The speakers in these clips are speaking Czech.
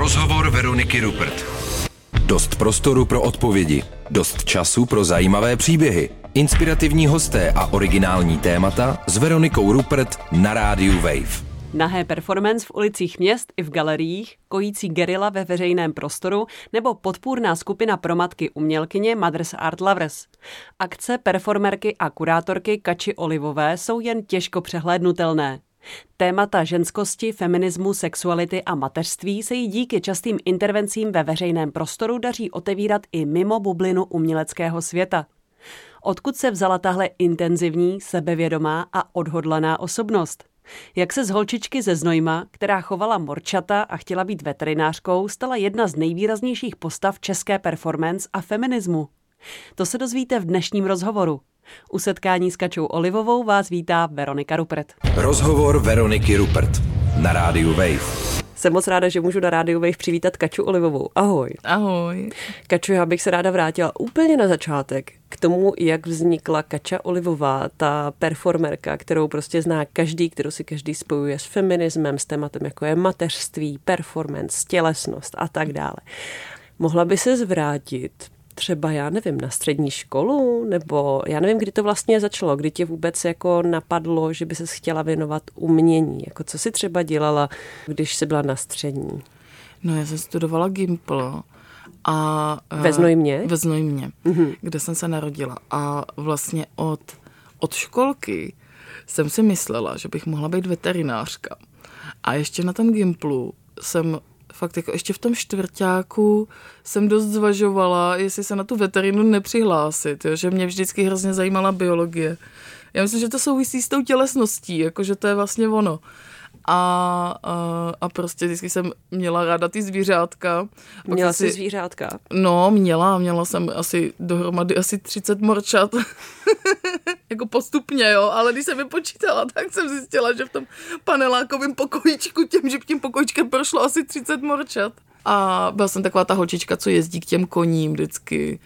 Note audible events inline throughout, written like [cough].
Rozhovor Veroniky Rupert. Dost prostoru pro odpovědi, dost času pro zajímavé příběhy, inspirativní hosté a originální témata s Veronikou Rupert na rádiu Wave. Nahé performance v ulicích měst i v galeriích, kojící gerila ve veřejném prostoru nebo podpůrná skupina pro matky umělkyně Mothers Art Lovers. Akce performerky a kurátorky Kači Olivové jsou jen těžko přehlédnutelné. Témata ženskosti, feminismu, sexuality a mateřství se jí díky častým intervencím ve veřejném prostoru daří otevírat i mimo bublinu uměleckého světa. Odkud se vzala tahle intenzivní, sebevědomá a odhodlaná osobnost? Jak se z holčičky ze Znojma, která chovala morčata a chtěla být veterinářkou, stala jedna z nejvýraznějších postav české performance a feminismu? To se dozvíte v dnešním rozhovoru. U setkání s Kačou Olivovou vás vítá Veronika Rupert. Rozhovor Veroniky Rupert na rádiu Wave. Jsem moc ráda, že můžu na rádiu Wave přivítat Kaču Olivovou. Ahoj. Ahoj. Kaču, já bych se ráda vrátila úplně na začátek k tomu, jak vznikla Kača Olivová, ta performerka, kterou prostě zná každý, kterou si každý spojuje s feminismem, s tématem jako je mateřství, performance, tělesnost a tak dále. Mohla by se zvrátit třeba, já nevím, na střední školu, nebo já nevím, kdy to vlastně začalo, kdy tě vůbec jako napadlo, že by se chtěla věnovat umění, jako co si třeba dělala, když jsi byla na střední? No já jsem studovala Gimpl a... Ve Znojmě? Ve Znojmě, mm-hmm. kde jsem se narodila a vlastně od, od školky jsem si myslela, že bych mohla být veterinářka. A ještě na tom Gimplu jsem fakt jako ještě v tom čtvrtáku jsem dost zvažovala, jestli se na tu veterinu nepřihlásit, jo, že mě vždycky hrozně zajímala biologie. Já myslím, že to souvisí s tou tělesností, jakože to je vlastně ono a, a, a prostě vždycky jsem měla ráda ty zvířátka. Pak měla jsi zvířátka? No, měla, měla jsem asi dohromady asi 30 morčat. [laughs] jako postupně, jo, ale když jsem je počítala, tak jsem zjistila, že v tom panelákovém pokojíčku, těm, že tím pokojíčkem prošlo asi 30 morčat. A byla jsem taková ta holčička, co jezdí k těm koním vždycky.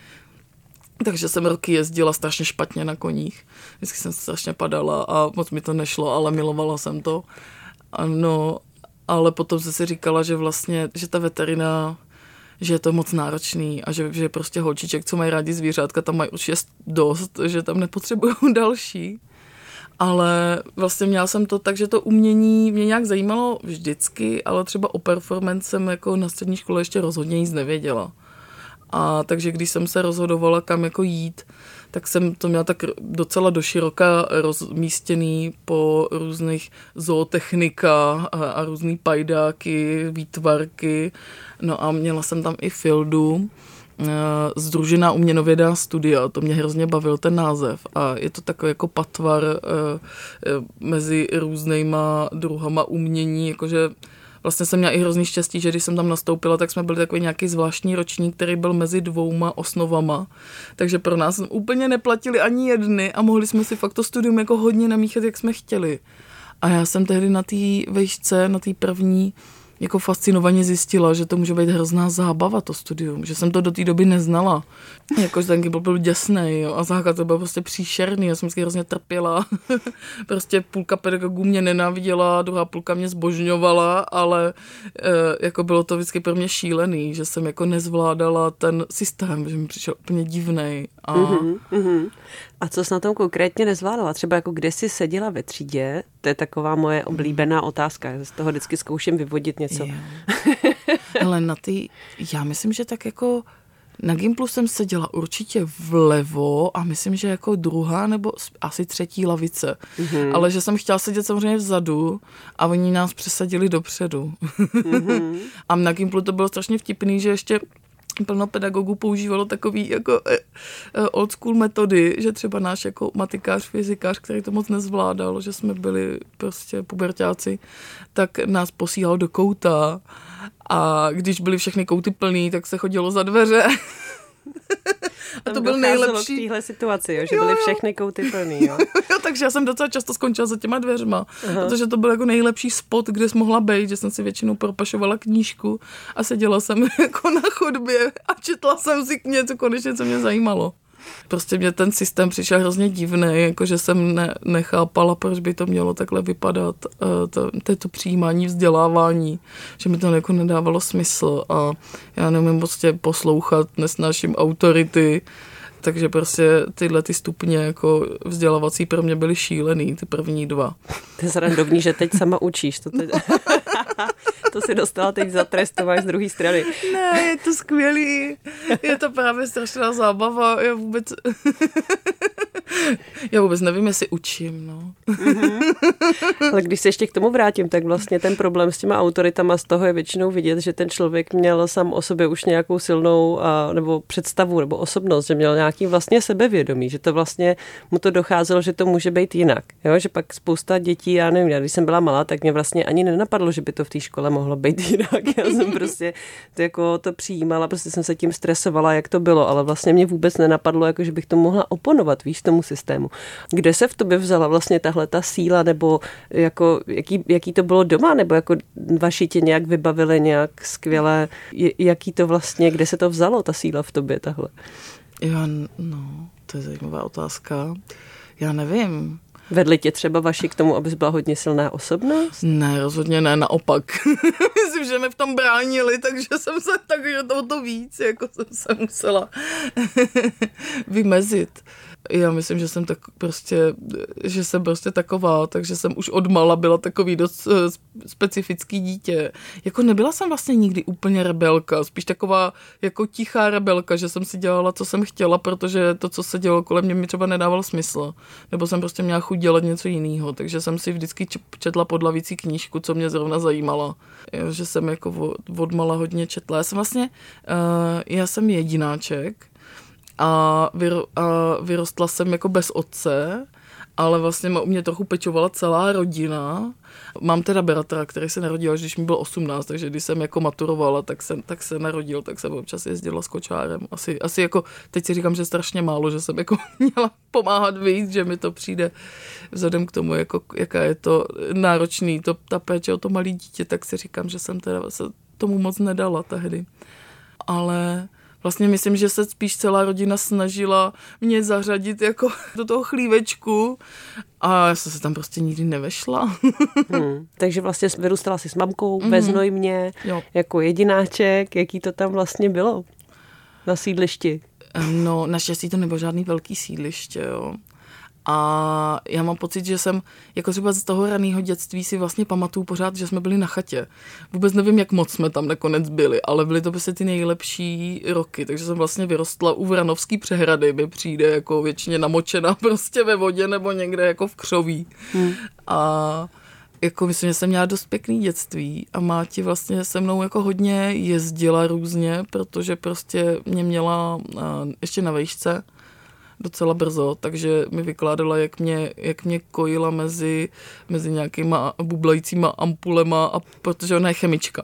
Takže jsem roky jezdila strašně špatně na koních. Vždycky jsem strašně padala a moc mi to nešlo, ale milovala jsem to. Ano, ale potom jsem si říkala, že vlastně, že ta veterina, že je to moc náročný a že, že prostě holčiček, co mají rádi zvířátka, tam mají už jest dost, že tam nepotřebují [laughs] další. Ale vlastně měla jsem to tak, že to umění mě nějak zajímalo vždycky, ale třeba o performance jsem jako na střední škole ještě rozhodně nic nevěděla. A takže když jsem se rozhodovala, kam jako jít, tak jsem to měla tak docela doširoka rozmístěný po různých zootechnika a, a různý pajdáky, výtvarky. No a měla jsem tam i Fildu, eh, Združená uměnovědá studia, to mě hrozně bavil ten název a je to takový jako patvar eh, eh, mezi různýma druhama umění, jakože vlastně jsem měla i hrozný štěstí, že když jsem tam nastoupila, tak jsme byli takový nějaký zvláštní ročník, který byl mezi dvouma osnovama. Takže pro nás úplně neplatili ani jedny a mohli jsme si fakt to studium jako hodně namíchat, jak jsme chtěli. A já jsem tehdy na té vejšce, na té první, jako fascinovaně zjistila, že to může být hrozná zábava, to studium, že jsem to do té doby neznala. Jakože ten Gimbal byl děsný a základ to byl prostě příšerný, já jsem si hrozně trpěla. [laughs] prostě půlka pedagogů mě nenáviděla, druhá půlka mě zbožňovala, ale e, jako bylo to vždycky pro mě šílený, že jsem jako nezvládala ten systém, že mi přišel úplně divný. A... Uh-huh, uh-huh. A co jsi na tom konkrétně nezvládala? Třeba jako kde jsi seděla ve třídě? To je taková moje oblíbená otázka. Já z toho vždycky zkouším vyvodit něco. [laughs] Ale na ty, já myslím, že tak jako na Gimplu jsem seděla určitě vlevo a myslím, že jako druhá nebo asi třetí lavice. Mm-hmm. Ale že jsem chtěla sedět samozřejmě vzadu a oni nás přesadili dopředu. Mm-hmm. [laughs] a na Gimplu to bylo strašně vtipný, že ještě plno pedagogů používalo takový jako eh, eh, old school metody, že třeba náš jako matikář, fyzikář, který to moc nezvládal, že jsme byli prostě pubertáci, tak nás posílal do kouta a když byly všechny kouty plný, tak se chodilo za dveře. [laughs] A to byl nejlepší. v téhle situaci, jo, že jo, byly všechny kouty plný. Jo. jo, takže já jsem docela často skončila za těma dveřma, Aha. protože to byl jako nejlepší spot, kde jsi mohla být, že jsem si většinou propašovala knížku a seděla jsem [laughs] jako na chodbě a četla jsem si něco konečně, co mě zajímalo. Prostě mě ten systém přišel hrozně divný, jakože jsem ne, nechápala, proč by to mělo takhle vypadat, eh, to, to, to přijímání, vzdělávání, že mi to jako nedávalo smysl a já neumím prostě poslouchat, nesnáším autority, takže prostě tyhle ty stupně jako vzdělávací pro mě byly šílený, ty první dva. To je zrandovní, že teď sama učíš. To, teď... [laughs] [laughs] to si dostala teď za trest, to máš z druhé strany. Ne, je to skvělý. Je to právě strašná zábava. Já vůbec... [laughs] Já vůbec nevím, jestli učím, no. Mm-hmm. Ale když se ještě k tomu vrátím, tak vlastně ten problém s těma autoritama z toho je většinou vidět, že ten člověk měl sám o sobě už nějakou silnou a, nebo představu nebo osobnost, že měl nějaký vlastně sebevědomí, že to vlastně mu to docházelo, že to může být jinak. Jo? Že pak spousta dětí, já nevím, já když jsem byla malá, tak mě vlastně ani nenapadlo, že by to v té škole mohlo být [laughs] jinak. Já jsem prostě to, jako to přijímala, prostě jsem se tím stresovala, jak to bylo, ale vlastně mě vůbec nenapadlo, jako že bych to mohla oponovat, víš, tomu systému. Kde se v tobě vzala vlastně tahle ta síla, nebo jako, jaký, jaký to bylo doma, nebo jako vaši tě nějak vybavili nějak skvěle, jaký to vlastně, kde se to vzalo, ta síla v tobě tahle? Já, no, to je zajímavá otázka. Já nevím. Vedli tě třeba vaši k tomu, abys byla hodně silná osobnost? Ne, rozhodně ne, naopak. [laughs] Myslím, že mi v tom bránili, takže jsem se, takže to, to víc, jako jsem se musela [laughs] vymezit já myslím, že jsem tak prostě, že jsem prostě taková, takže jsem už odmala byla takový dost eh, specifický dítě. Jako nebyla jsem vlastně nikdy úplně rebelka, spíš taková jako tichá rebelka, že jsem si dělala, co jsem chtěla, protože to, co se dělo kolem mě, mi třeba nedávalo smysl. Nebo jsem prostě měla chuť dělat něco jiného, takže jsem si vždycky četla podlavící knížku, co mě zrovna zajímala. Jo, že jsem jako odmala hodně četla. Já jsem vlastně, uh, já jsem jedináček, a, vyro, a vyrostla jsem jako bez otce, ale vlastně u mě trochu pečovala celá rodina. Mám teda bratra, který se narodil, když mi bylo 18, takže když jsem jako maturovala, tak se, tak se narodil, tak jsem občas jezdila s kočárem. Asi, asi jako, teď si říkám, že strašně málo, že jsem jako [laughs] měla pomáhat víc, že mi to přijde vzhledem k tomu, jako, jaká je to náročný, to, ta péče o to malé dítě, tak si říkám, že jsem teda se tomu moc nedala tehdy. Ale vlastně myslím, že se spíš celá rodina snažila mě zařadit jako [laughs] do toho chlívečku a já jsem se tam prostě nikdy nevešla. [laughs] hmm. Takže vlastně vyrůstala si s mamkou mm-hmm. ve Znojmě jo. jako jedináček. Jaký to tam vlastně bylo na sídlišti? No, naštěstí to nebylo žádný velký sídliště, jo. A já mám pocit, že jsem jako třeba z toho raného dětství si vlastně pamatuju pořád, že jsme byli na chatě. Vůbec nevím, jak moc jsme tam nakonec byli, ale byly to prostě ty nejlepší roky, takže jsem vlastně vyrostla u Vranovský přehrady, mi přijde jako většině namočena [laughs] prostě ve vodě nebo někde jako v křoví. Hmm. A jako myslím, že jsem měla dost pěkný dětství a máti vlastně se mnou jako hodně jezdila různě, protože prostě mě měla ještě na vejšce docela brzo, takže mi vykládala, jak mě, jak mě kojila mezi, mezi nějakýma bublajícíma ampulema, a, protože ona je chemička.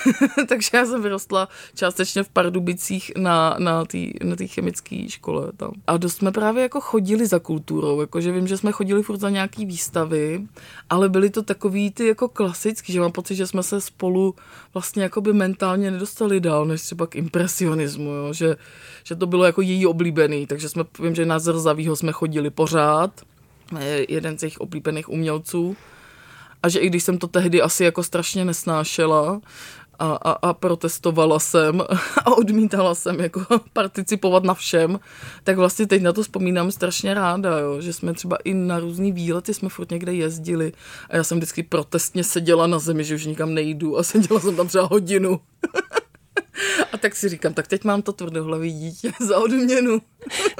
[laughs] takže já jsem vyrostla částečně v Pardubicích na, na té na chemické škole tam. A dost jsme právě jako chodili za kulturou, jakože vím, že jsme chodili furt za nějaký výstavy, ale byly to takový ty jako klasický, že mám pocit, že jsme se spolu vlastně jako by mentálně nedostali dál, než třeba k impresionismu, jo? Že, že to bylo jako její oblíbený, takže jsme, že na Zrzavýho jsme chodili pořád, jeden z jejich oblíbených umělců, a že i když jsem to tehdy asi jako strašně nesnášela, a, a, a protestovala jsem [laughs] a odmítala jsem jako [laughs] participovat na všem, tak vlastně teď na to vzpomínám strašně ráda, jo, že jsme třeba i na různý výlety jsme furt někde jezdili a já jsem vždycky protestně seděla na zemi, že už nikam nejdu a [laughs] seděla jsem tam třeba hodinu. A tak si říkám, tak teď mám to tvrdohlavý dítě [laughs] za odměnu.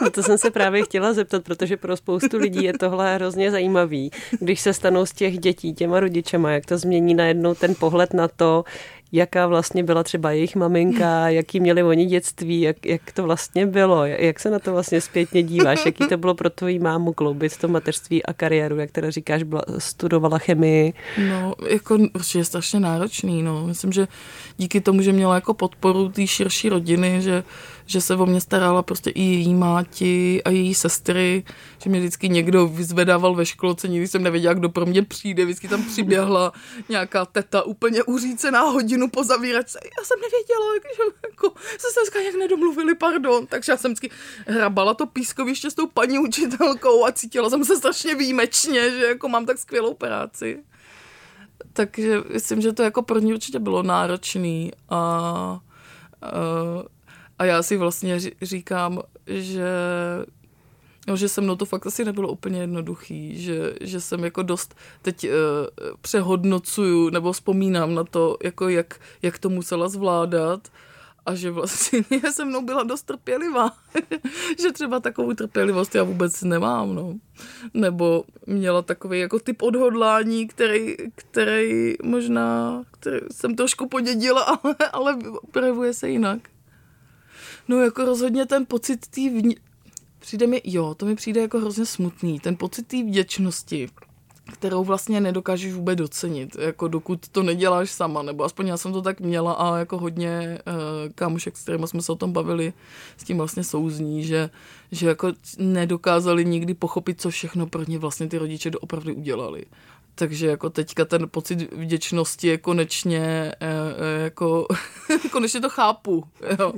No to jsem se právě chtěla zeptat, protože pro spoustu lidí je tohle hrozně zajímavý, když se stanou z těch dětí těma rodičema, jak to změní najednou ten pohled na to, jaká vlastně byla třeba jejich maminka, [laughs] jaký měli oni dětství, jak, jak to vlastně bylo, jak se na to vlastně zpětně díváš, [laughs] jaký to bylo pro tvoji mámu kloubit to mateřství a kariéru, jak teda říkáš, byla, studovala chemii. No, jako určitě je strašně náročný, no. Myslím, že díky tomu, že měla jako podporu té širší rodiny, že že se o mě starala prostě i její máti a její sestry, že mě vždycky někdo vyzvedával ve školce, nikdy jsem nevěděla, kdo pro mě přijde, vždycky tam přiběhla nějaká teta úplně uřícená hodinu po zavíračce. Já jsem nevěděla, že jako, se se dneska jak nedomluvili, pardon. Takže já jsem vždycky hrabala to pískoviště s tou paní učitelkou a cítila jsem se strašně výjimečně, že jako mám tak skvělou práci. Takže myslím, že to jako pro ní určitě bylo náročný a, a, a já si vlastně říkám, že No, že se mnou to fakt asi nebylo úplně jednoduchý, že, že jsem jako dost teď uh, přehodnocuju nebo vzpomínám na to, jako jak, jak to musela zvládat a že vlastně [laughs] se mnou byla dost trpělivá. [laughs] že třeba takovou trpělivost já vůbec nemám, no. Nebo měla takový jako typ odhodlání, který, který možná který jsem trošku podědila, [laughs] ale, ale projevuje se jinak. No jako rozhodně ten pocit té vně... Přijde mi, jo, to mi přijde jako hrozně smutný. Ten pocit té vděčnosti, kterou vlastně nedokážeš vůbec docenit, jako dokud to neděláš sama, nebo aspoň já jsem to tak měla a jako hodně uh, kámošek, s kterými jsme se o tom bavili, s tím vlastně souzní, že, že jako nedokázali nikdy pochopit, co všechno pro ně vlastně ty rodiče doopravdy udělali. Takže jako teďka ten pocit vděčnosti je konečně, e, e, jako, [laughs] konečně to chápu. Jo.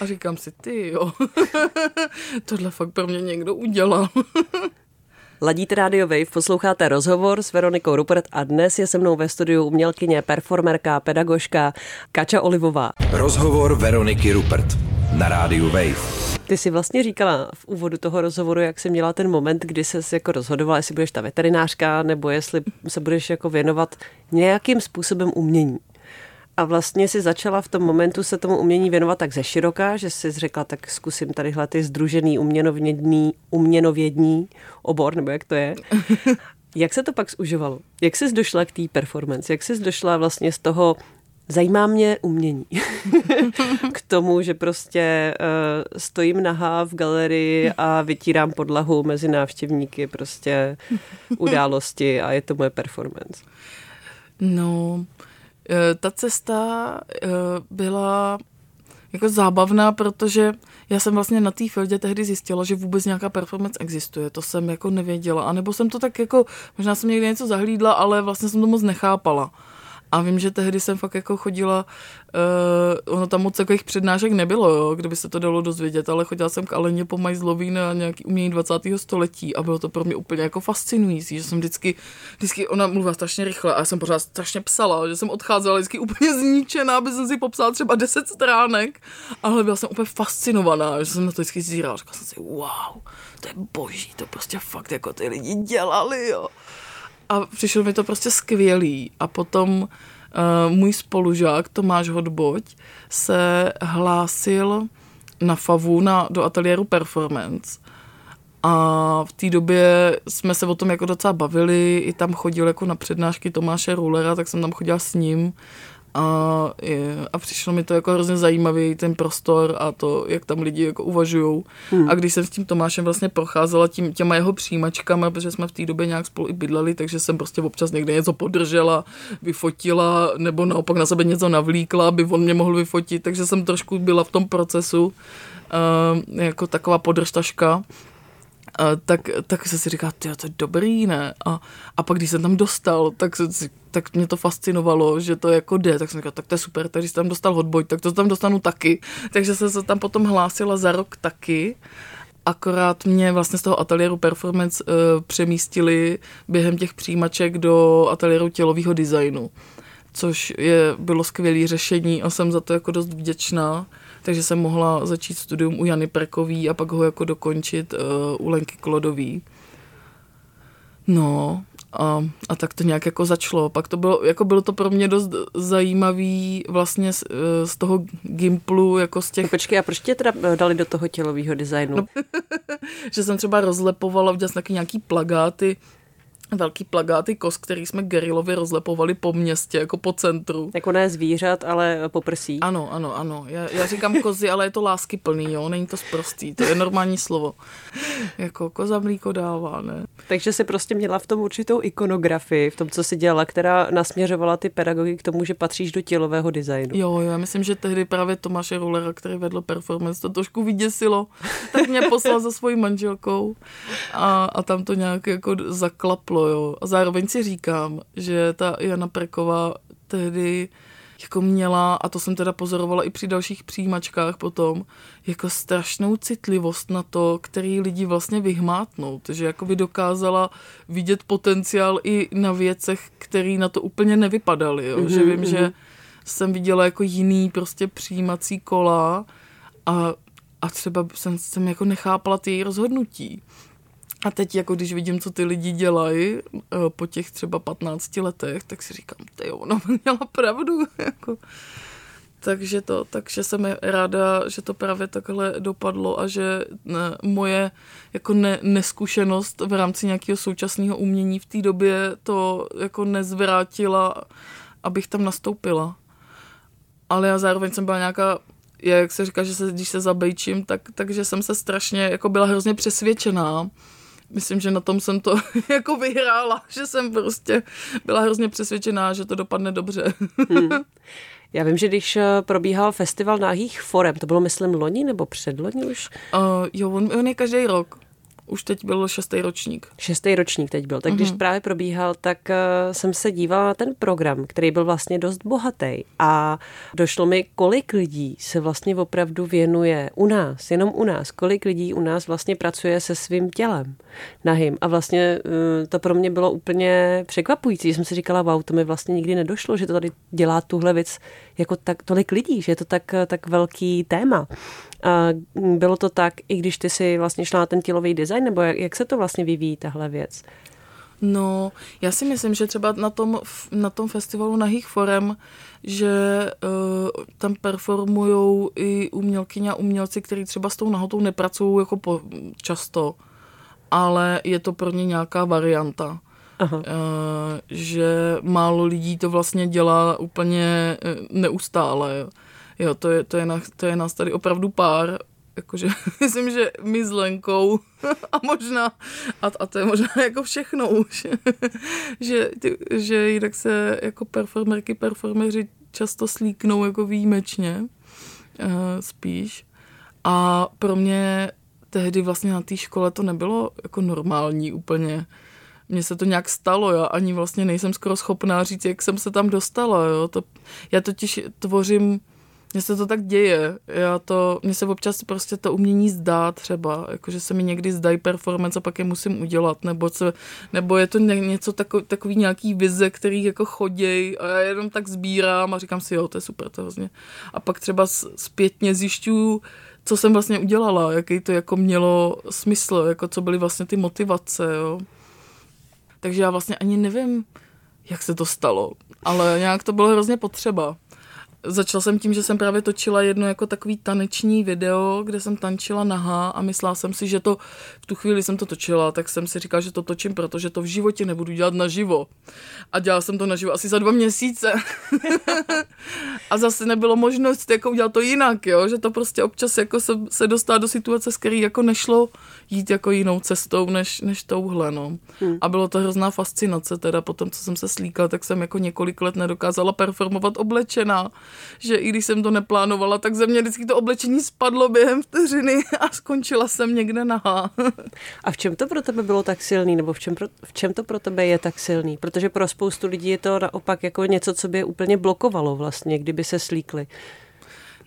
A říkám si, ty jo, [laughs] tohle fakt pro mě někdo udělal. [laughs] Ladíte Radio Wave, posloucháte rozhovor s Veronikou Rupert a dnes je se mnou ve studiu umělkyně, performerka, pedagožka Kača Olivová. Rozhovor Veroniky Rupert na rádiu Wave. Ty jsi vlastně říkala v úvodu toho rozhovoru, jak jsi měla ten moment, kdy se jako rozhodovala, jestli budeš ta veterinářka, nebo jestli se budeš jako věnovat nějakým způsobem umění. A vlastně si začala v tom momentu se tomu umění věnovat tak ze široka, že jsi řekla, tak zkusím tadyhle ty združený uměnovědní, uměnovědní obor, nebo jak to je. [laughs] Jak se to pak zužovalo? Jak jsi došla k té performance? Jak jsi došla vlastně z toho Zajímá mě umění. [laughs] K tomu, že prostě uh, stojím nahá v galerii a vytírám podlahu mezi návštěvníky prostě události a je to moje performance. No, eh, ta cesta eh, byla jako zábavná, protože já jsem vlastně na té fieldě tehdy zjistila, že vůbec nějaká performance existuje. To jsem jako nevěděla. A nebo jsem to tak jako, možná jsem někdy něco zahlídla, ale vlastně jsem to moc nechápala. A vím, že tehdy jsem fakt jako chodila, uh, ono tam moc takových přednášek nebylo, jo, kdyby se to dalo dozvědět, ale chodila jsem k Aleně po Majzlový na nějaký umění 20. století a bylo to pro mě úplně jako fascinující, že jsem vždycky, vždycky ona mluvila strašně rychle a já jsem pořád strašně psala, že jsem odcházela vždycky úplně zničená, aby jsem si popsala třeba 10 stránek, ale byla jsem úplně fascinovaná, že jsem na to vždycky zírala, říkala jsem si, wow, to je boží, to prostě fakt jako ty lidi dělali, jo a přišlo mi to prostě skvělý. A potom uh, můj spolužák Tomáš Hodboť se hlásil na FAVu na, do ateliéru Performance. A v té době jsme se o tom jako docela bavili, i tam chodil jako na přednášky Tomáše Rulera, tak jsem tam chodila s ním a, je, a přišlo mi to jako hrozně zajímavý ten prostor a to, jak tam lidi jako uvažují. Hmm. A když jsem s tím Tomášem vlastně procházela tím, těma jeho přijímačkama, protože jsme v té době nějak spolu i bydleli, takže jsem prostě občas někde něco podržela, vyfotila, nebo naopak na sebe něco navlíkla, aby on mě mohl vyfotit, takže jsem trošku byla v tom procesu uh, jako taková podržtaška. A tak, tak se si říká, ty to je dobrý, ne? A, a pak když jsem tam dostal, tak, se, tak mě to fascinovalo, že to jako jde, tak jsem říkala, tak to je super, takže jsem tam dostal hotboj, tak to tam dostanu taky. Takže jsem se tam potom hlásila za rok taky. Akorát mě vlastně z toho ateliéru performance uh, přemístili během těch přijímaček do ateliéru tělového designu, což je, bylo skvělé řešení a jsem za to jako dost vděčná takže jsem mohla začít studium u Jany Prekový a pak ho jako dokončit uh, u Lenky Klodový. No, a, a tak to nějak jako začalo. Pak to bylo, jako bylo to pro mě dost zajímavý vlastně z, eh, z toho Gimplu, jako z těch... No počkej, a proč tě teda eh, dali do toho tělového designu? No, [laughs] že jsem třeba rozlepovala, viděla jsem nějaký plagáty, velký plagáty kos, který jsme gerilově rozlepovali po městě, jako po centru. Jako ne zvířat, ale po prsí. Ano, ano, ano. Já, já říkám kozy, ale je to lásky plný, jo, není to sprostý, to je normální slovo. jako koza mlíko dává, ne? Takže si prostě měla v tom určitou ikonografii, v tom, co si dělala, která nasměřovala ty pedagogy k tomu, že patříš do tělového designu. Jo, jo, já myslím, že tehdy právě Tomáše Rulera, který vedl performance, to trošku vyděsilo, tak mě poslal za svojí manželkou a, a tam to nějak jako zaklaplo jo. A zároveň si říkám, že ta Jana Preková tehdy jako měla, a to jsem teda pozorovala i při dalších přijímačkách potom, jako strašnou citlivost na to, který lidi vlastně vyhmátnout, že jako by dokázala vidět potenciál i na věcech, který na to úplně nevypadaly, jo? Mm-hmm, že vím, mm-hmm. že mhm. jsem viděla jako jiný prostě přijímací kola a, a třeba jsem, jsem jako nechápala ty její rozhodnutí. A teď, jako když vidím, co ty lidi dělají eh, po těch třeba 15 letech, tak si říkám, ty jo, ona [laughs] měla pravdu. [laughs] Jako. Takže to, takže jsem ráda, že to právě takhle dopadlo a že ne, moje jako ne, neskušenost v rámci nějakého současného umění v té době to jako nezvrátila, abych tam nastoupila. Ale já zároveň jsem byla nějaká jak se říká, že se, když se zabejčím, tak, takže jsem se strašně, jako byla hrozně přesvědčená, myslím, že na tom jsem to [laughs] jako vyhrála, že jsem prostě byla hrozně přesvědčená, že to dopadne dobře. Hmm. [laughs] Já vím, že když eh, probíhal festival náhých forem, to bylo myslím loni nebo předloni už? Uh, jo, on, on je každý rok už teď byl šestý ročník. Šestý ročník teď byl. Tak mm-hmm. když mhm. právě probíhal, tak uh, jsem se dívala na ten program, který byl vlastně dost bohatý a došlo mi, kolik lidí se vlastně opravdu věnuje u nás, jenom u nás, kolik lidí u nás vlastně pracuje se svým tělem nahým. A vlastně uh, to pro mě bylo úplně překvapující. Jsem si říkala, wow, to mi vlastně nikdy nedošlo, že to tady dělá tuhle věc jako tak tolik lidí, že je to tak, tak velký téma. A bylo to tak, i když ty si vlastně šla na ten tělový design, nebo jak, jak se to vlastně vyvíjí, tahle věc? No, já si myslím, že třeba na tom, na tom festivalu Nahých forem, že uh, tam performují i umělkyně a umělci, kteří třeba s tou nahotou nepracují jako po, často, ale je to pro ně nějaká varianta. Aha. Uh, že málo lidí to vlastně dělá úplně neustále. Jo. To je, to je, na, to je nás tady opravdu pár, jakože [laughs] myslím, že my s Lenkou [laughs] a možná, a, a to je možná [laughs] jako všechno už, že, ty, že jinak se jako performerky, performeři často slíknou jako výjimečně uh, spíš. A pro mě tehdy vlastně na té škole to nebylo jako normální úplně. Mně se to nějak stalo, já ani vlastně nejsem skoro schopná říct, jak jsem se tam dostala. Jo. To, já totiž tvořím mně se to tak děje. Já to, mně se občas prostě to umění zdá třeba, jakože se mi někdy zdají performance a pak je musím udělat, nebo, se, nebo je to něco takový, takový nějaký vize, který jako choděj a já jenom tak sbírám a říkám si, jo, to je super, to hrozně. A pak třeba zpětně zjišťuju, co jsem vlastně udělala, jaký to jako mělo smysl, jako co byly vlastně ty motivace, jo. Takže já vlastně ani nevím, jak se to stalo, ale nějak to bylo hrozně potřeba. Začala jsem tím, že jsem právě točila jedno jako takový taneční video, kde jsem tančila nahá a myslela jsem si, že to v tu chvíli jsem to točila, tak jsem si říkala, že to točím, protože to v životě nebudu dělat naživo. A dělala jsem to naživo asi za dva měsíce. [laughs] a zase nebylo možnost jako udělat to jinak, jo? že to prostě občas jako se, se dostá do situace, s který jako nešlo jít jako jinou cestou, než, než touhle. No. Hmm. A bylo to hrozná fascinace, teda potom, co jsem se slíkala, tak jsem jako několik let nedokázala performovat oblečená že i když jsem to neplánovala, tak ze mě vždycky to oblečení spadlo během vteřiny a skončila jsem někde nahá. A v čem to pro tebe bylo tak silný, nebo v čem, pro, v čem to pro tebe je tak silný? Protože pro spoustu lidí je to naopak jako něco, co by je úplně blokovalo vlastně, kdyby se slíkli.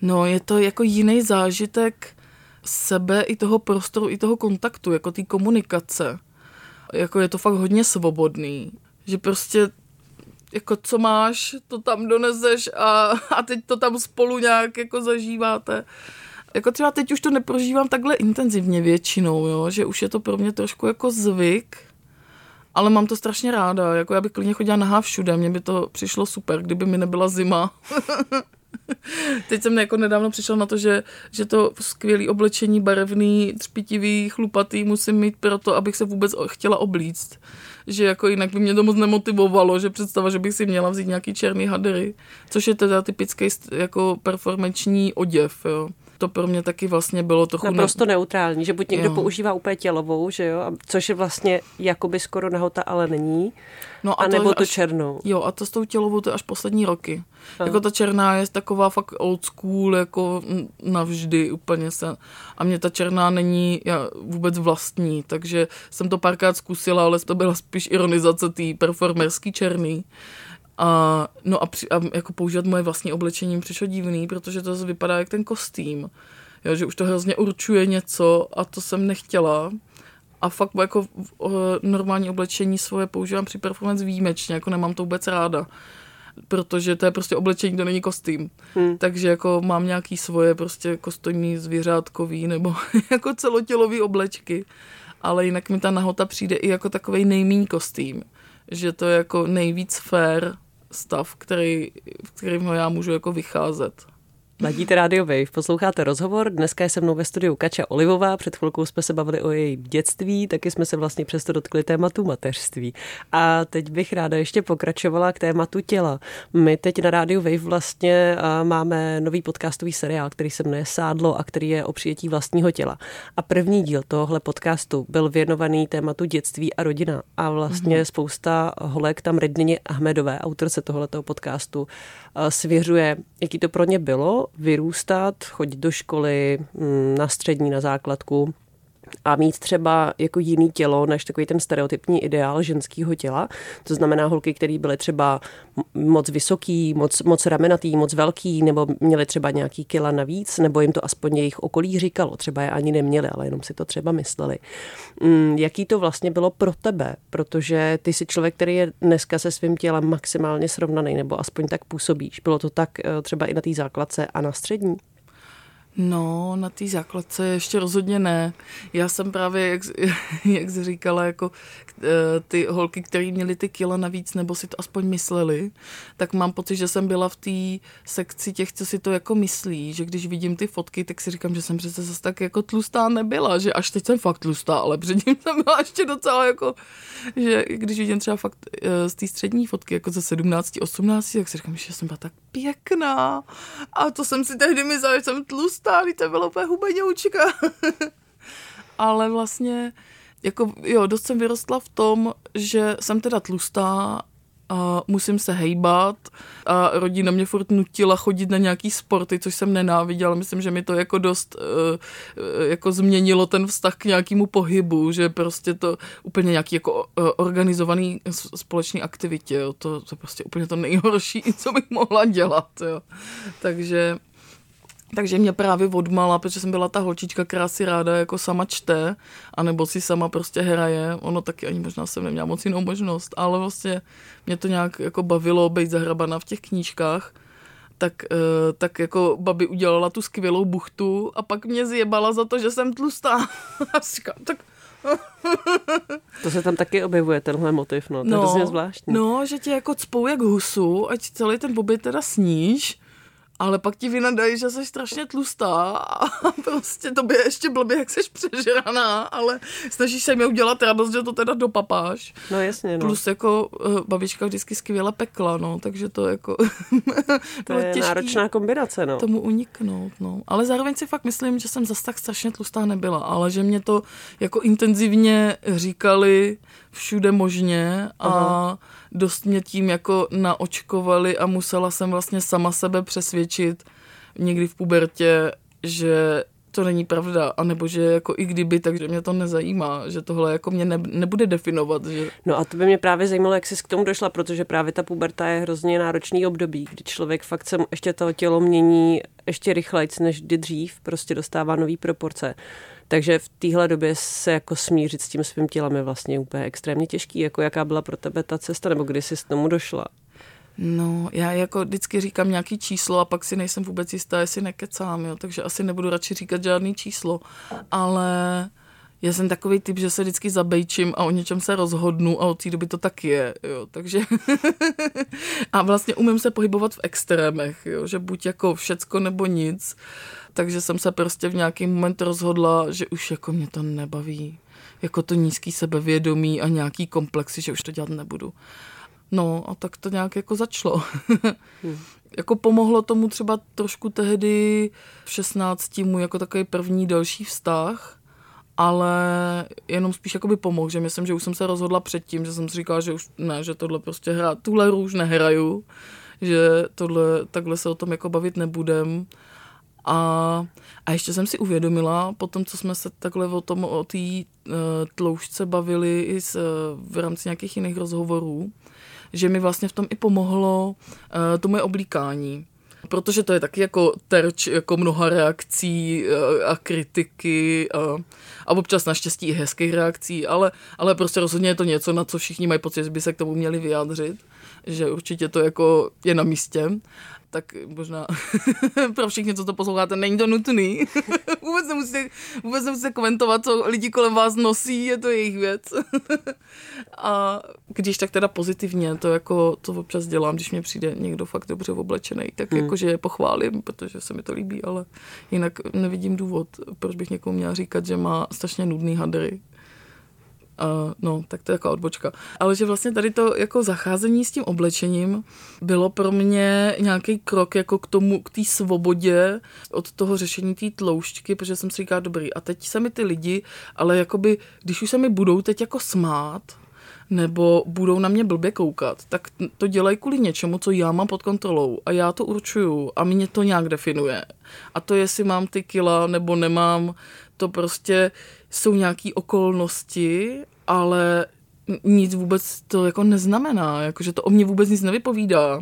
No, je to jako jiný zážitek sebe i toho prostoru, i toho kontaktu, jako té komunikace. Jako je to fakt hodně svobodný. Že prostě jako co máš, to tam doneseš a, a teď to tam spolu nějak jako zažíváte. Jako třeba teď už to neprožívám takhle intenzivně většinou, jo, že už je to pro mě trošku jako zvyk, ale mám to strašně ráda, jako já bych klidně chodila nahá všude, mně by to přišlo super, kdyby mi nebyla zima. [laughs] Teď jsem jako nedávno přišla na to, že, že to skvělé oblečení, barevný, třpitivý, chlupatý musím mít proto, abych se vůbec chtěla oblíct že jako jinak by mě to moc nemotivovalo, že představa, že bych si měla vzít nějaký černý hadery, což je teda typický jako performační oděv, jo to pro mě taky vlastně bylo trochu... Naprosto ne... neutrální, že buď někdo jo. používá úplně tělovou, že jo, což je vlastně jakoby skoro nahota, ale není, no a, a nebo to až, černou. Jo, a to s tou tělovou to je až poslední roky. Aha. Jako ta černá je taková fakt old school, jako navždy úplně se. A mě ta černá není já, vůbec vlastní, takže jsem to párkrát zkusila, ale to byla spíš ironizace té performerský černý A, no a, při, a jako používat moje vlastní oblečení přišlo divný, protože to zase vypadá jak ten kostým. Jo, že už to hrozně určuje něco a to jsem nechtěla. A fakt jako normální oblečení svoje používám při performance výjimečně, jako nemám to vůbec ráda protože to je prostě oblečení, to není kostým. Hmm. Takže jako mám nějaký svoje prostě kostýmy zvěřátkový nebo [laughs] jako celotělový oblečky, ale jinak mi ta nahota přijde i jako takový nejmíň kostým, že to je jako nejvíc fair stav, který, v kterým já můžu jako vycházet. Ladíte Radio Wave, posloucháte rozhovor. Dneska je se mnou ve studiu Kača Olivová. Před chvilkou jsme se bavili o její dětství, taky jsme se vlastně přesto dotkli tématu mateřství. A teď bych ráda ještě pokračovala k tématu těla. My teď na Radio Wave vlastně máme nový podcastový seriál, který se jmenuje Sádlo a který je o přijetí vlastního těla. A první díl tohohle podcastu byl věnovaný tématu dětství a rodina. A vlastně mm-hmm. spousta holek tam Rednině Ahmedové, autorce tohoto podcastu, svěřuje, jaký to pro ně bylo vyrůstat, chodit do školy, mm, na střední, na základku, a mít třeba jako jiný tělo než takový ten stereotypní ideál ženského těla. To znamená holky, které byly třeba moc vysoký, moc, moc ramenatý, moc velký, nebo měly třeba nějaký kila navíc, nebo jim to aspoň jejich okolí říkalo. Třeba je ani neměli, ale jenom si to třeba mysleli. Mm, jaký to vlastně bylo pro tebe? Protože ty jsi člověk, který je dneska se svým tělem maximálně srovnaný, nebo aspoň tak působíš. Bylo to tak eh, třeba i na té základce a na střední? No, na té základce ještě rozhodně ne. Já jsem právě, jak, [laughs] jak jsi říkala, jako eh, ty holky, které měly ty kila navíc, nebo si to aspoň mysleli, tak mám pocit, že jsem byla v té sekci těch, co si to jako myslí, že když vidím ty fotky, tak si říkám, že jsem přece zase tak jako tlustá nebyla, že až teď jsem fakt tlustá, ale předtím [laughs] jsem byla ještě docela jako, že když vidím třeba fakt eh, z té střední fotky, jako ze 17, 18, tak si říkám, že jsem byla tak pěkná. A to jsem si tehdy myslela, že jsem tlustá, to bylo úplně hubeňoučka. [laughs] Ale vlastně, jako jo, dost jsem vyrostla v tom, že jsem teda tlustá a musím se hejbat a rodina mě furt nutila chodit na nějaký sporty, což jsem nenáviděla. Myslím, že mi to jako dost uh, jako změnilo ten vztah k nějakému pohybu, že prostě to úplně nějaký jako uh, organizovaný společný aktivitě, jo. To, to prostě úplně to nejhorší, [laughs] co bych mohla dělat, jo. Takže takže mě právě odmala, protože jsem byla ta holčička, která si ráda jako sama čte, anebo si sama prostě hraje. Ono taky ani možná jsem neměla moc jinou možnost, ale vlastně mě to nějak jako bavilo být zahrabaná v těch knížkách. Tak, uh, tak jako babi udělala tu skvělou buchtu a pak mě zjebala za to, že jsem tlustá. [laughs] a říkám, tak [laughs] to se tam taky objevuje, tenhle motiv, no. To no, je hrozně zvláštní. No, že tě jako cpou jak husu, ať celý ten boby teda sníš ale pak ti vynadají, že jsi strašně tlustá a [laughs] prostě to by ještě blbě, jak jsi přežraná, ale snažíš se mi udělat radost, že to teda dopapáš. No jasně, no. Plus jako uh, babička vždycky skvěle pekla, no, takže to jako... [laughs] to je náročná kombinace, no. Tomu uniknout, no. Ale zároveň si fakt myslím, že jsem zase tak strašně tlustá nebyla, ale že mě to jako intenzivně říkali všude možně a Aha. dost mě tím jako naočkovali a musela jsem vlastně sama sebe přesvědčit někdy v pubertě, že to není pravda, anebo že jako i kdyby, takže mě to nezajímá, že tohle jako mě ne, nebude definovat. Že... No a to by mě právě zajímalo, jak jsi k tomu došla, protože právě ta puberta je hrozně náročný období, kdy člověk fakt se ještě to tělo mění ještě rychleji, než kdy dřív, prostě dostává nový proporce. Takže v téhle době se jako smířit s tím svým tělem je vlastně úplně extrémně těžký. Jako jaká byla pro tebe ta cesta, nebo kdy jsi s tomu došla? No, já jako vždycky říkám nějaký číslo a pak si nejsem vůbec jistá, jestli nekecám, jo, takže asi nebudu radši říkat žádný číslo, ale já jsem takový typ, že se vždycky zabejčím a o něčem se rozhodnu a od té doby to tak je, jo, takže [laughs] a vlastně umím se pohybovat v extrémech, jo, že buď jako všecko nebo nic, takže jsem se prostě v nějaký moment rozhodla, že už jako mě to nebaví, jako to nízký sebevědomí a nějaký komplexy, že už to dělat nebudu. No a tak to nějak jako začalo. [laughs] hmm. Jako pomohlo tomu třeba trošku tehdy v 16 mu jako takový první další vztah, ale jenom spíš jakoby pomohl, že myslím, že už jsem se rozhodla předtím, že jsem si říkala, že už ne, že tohle prostě hrát, tuhle růž nehraju, že tohle, takhle se o tom jako bavit nebudem. A, a ještě jsem si uvědomila, po tom, co jsme se takhle o tom, o té uh, tloušťce bavili i s, v rámci nějakých jiných rozhovorů, že mi vlastně v tom i pomohlo uh, to moje oblíkání protože to je taky jako terč jako mnoha reakcí eh, a kritiky a, a občas naštěstí i hezkých reakcí, ale, ale prostě rozhodně je to něco, na co všichni mají pocit, že by se k tomu měli vyjádřit, že určitě to jako je na místě tak možná [laughs] pro všechny, co to posloucháte, není to nutný. [laughs] vůbec, nemusíte, vůbec nemusíte komentovat, co lidi kolem vás nosí, je to jejich věc. [laughs] a když tak teda pozitivně, to jako to občas dělám, když mě přijde někdo fakt dobře oblečený, tak hmm. jakože je pochválím, protože se mi to líbí, ale jinak nevidím důvod, proč bych někomu měla říkat, že má strašně nudný hadry. Uh, no, tak to je jako odbočka. Ale že vlastně tady to jako zacházení s tím oblečením bylo pro mě nějaký krok jako k tomu, k té svobodě od toho řešení té tloušťky, protože jsem si říkala, dobrý, a teď se mi ty lidi, ale jakoby, když už se mi budou teď jako smát, nebo budou na mě blbě koukat, tak to dělají kvůli něčemu, co já mám pod kontrolou a já to určuju a mě to nějak definuje. A to, jestli mám ty kila nebo nemám, to prostě jsou nějaké okolnosti, ale nic vůbec to jako neznamená, jakože to o mě vůbec nic nevypovídá.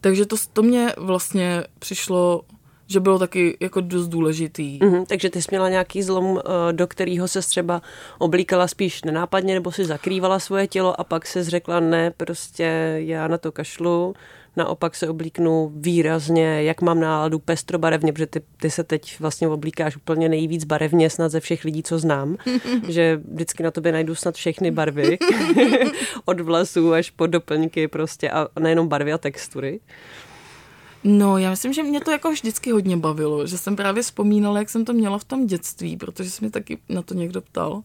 Takže to, to mě vlastně přišlo že bylo taky jako dost důležitý. Mm-hmm, takže ty jsi měla nějaký zlom, eh, do kterého se třeba oblíkala spíš nenápadně, nebo si zakrývala svoje tělo a pak se řekla, ne, prostě já na to kašlu, naopak se oblíknu výrazně, jak mám náladu pestrobarevně, protože ty, ty se teď vlastně oblíkáš úplně nejvíc barevně snad ze všech lidí, co znám, [laughs] že vždycky na tobě najdu snad všechny barvy, [laughs] od vlasů až po doplňky prostě a nejenom barvy a textury. No, já myslím, že mě to jako vždycky hodně bavilo, že jsem právě vzpomínala, jak jsem to měla v tom dětství, protože se mi taky na to někdo ptal.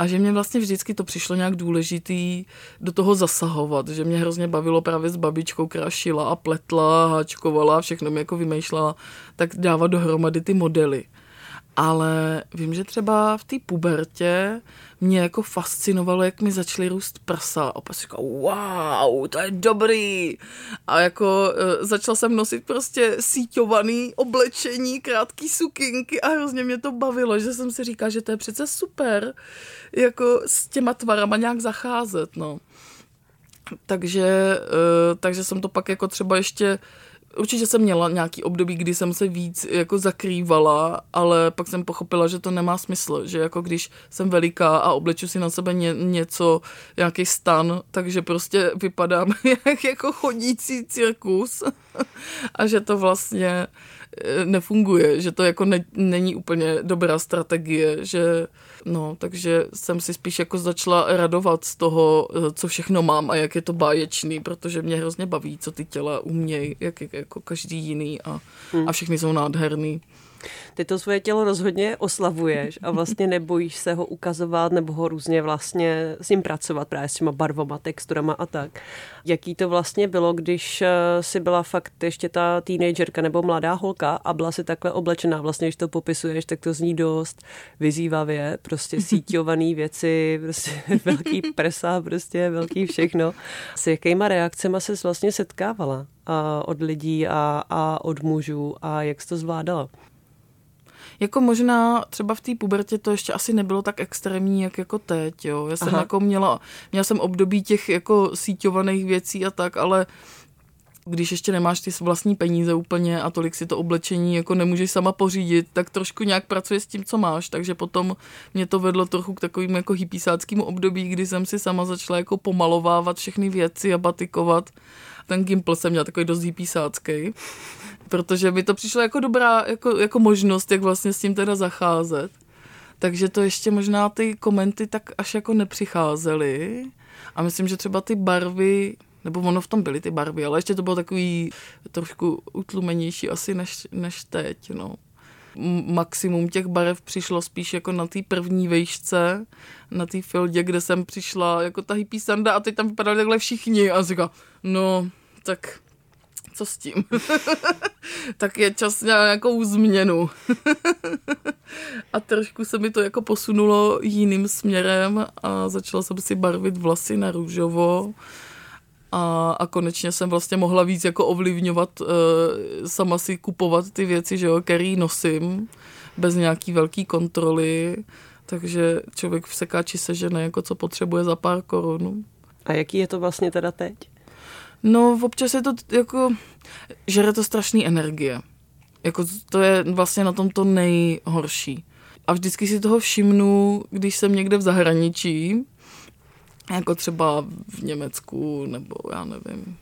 A že mě vlastně vždycky to přišlo nějak důležitý do toho zasahovat, že mě hrozně bavilo právě s babičkou, která šila a pletla, háčkovala a všechno mi jako vymýšlela, tak dávat dohromady ty modely ale vím, že třeba v té pubertě mě jako fascinovalo, jak mi začaly růst prsa. A pak říkal, wow, to je dobrý. A jako e, začal jsem nosit prostě síťovaný oblečení, krátký sukinky a hrozně mě to bavilo, že jsem si říkal, že to je přece super, jako s těma tvarama nějak zacházet, no. Takže, e, takže jsem to pak jako třeba ještě Určitě jsem měla nějaký období, kdy jsem se víc jako zakrývala, ale pak jsem pochopila, že to nemá smysl, že jako když jsem veliká a obleču si na sebe ně, něco, nějaký stan, takže prostě vypadám [laughs] jak jako chodící cirkus [laughs] a že to vlastně eh, nefunguje, že to jako ne, není úplně dobrá strategie, že No, takže jsem si spíš jako začala radovat z toho, eh, co všechno mám a jak je to báječný, protože mě hrozně baví, co ty těla umějí, jak je jako každý jiný a, hmm. a všechny jsou nádherný. Ty to svoje tělo rozhodně oslavuješ a vlastně nebojíš se ho ukazovat nebo ho různě vlastně s ním pracovat právě s těma barvama, texturama a tak. Jaký to vlastně bylo, když eh, si byla fakt ještě ta teenagerka nebo mladá holka a byla si takhle oblečená, vlastně když to popisuješ, tak to zní dost vyzývavě, prostě [laughs] síťovaný věci, prostě [laughs] velký prsa, prostě velký všechno. S jakýma reakcemi se vlastně setkávala? A od lidí a, a od mužů a jak jsi to zvládala? Jako možná třeba v té pubertě to ještě asi nebylo tak extrémní, jak jako teď, jo. Já jsem Aha. jako měla, měla jsem období těch jako síťovaných věcí a tak, ale když ještě nemáš ty vlastní peníze úplně a tolik si to oblečení jako nemůžeš sama pořídit, tak trošku nějak pracuje s tím, co máš, takže potom mě to vedlo trochu k takovým jako hypísáckým období, kdy jsem si sama začala jako pomalovávat všechny věci a batikovat. Ten gimpl jsem měla takový dost hypísácký protože mi to přišlo jako dobrá jako, jako možnost, jak vlastně s tím teda zacházet. Takže to ještě možná ty komenty tak až jako nepřicházely. A myslím, že třeba ty barvy, nebo ono v tom byly ty barvy, ale ještě to bylo takový trošku utlumenější asi než, než teď, no. Maximum těch barev přišlo spíš jako na té první vejšce, na té fildě, kde jsem přišla jako ta hippie sanda a teď tam vypadali takhle všichni a říká, no, tak co s tím? [laughs] tak je čas na nějakou změnu. [laughs] a trošku se mi to jako posunulo jiným směrem a začala jsem si barvit vlasy na růžovo. A, a konečně jsem vlastně mohla víc jako ovlivňovat, uh, sama si kupovat ty věci, že jo, který nosím, bez nějaký velký kontroly. Takže člověk v sekáči sežene, jako co potřebuje za pár korun. A jaký je to vlastně teda teď? No, občas je to jako, žere to strašný energie. Jako to je vlastně na tom to nejhorší. A vždycky si toho všimnu, když jsem někde v zahraničí, jako třeba v Německu, nebo já nevím,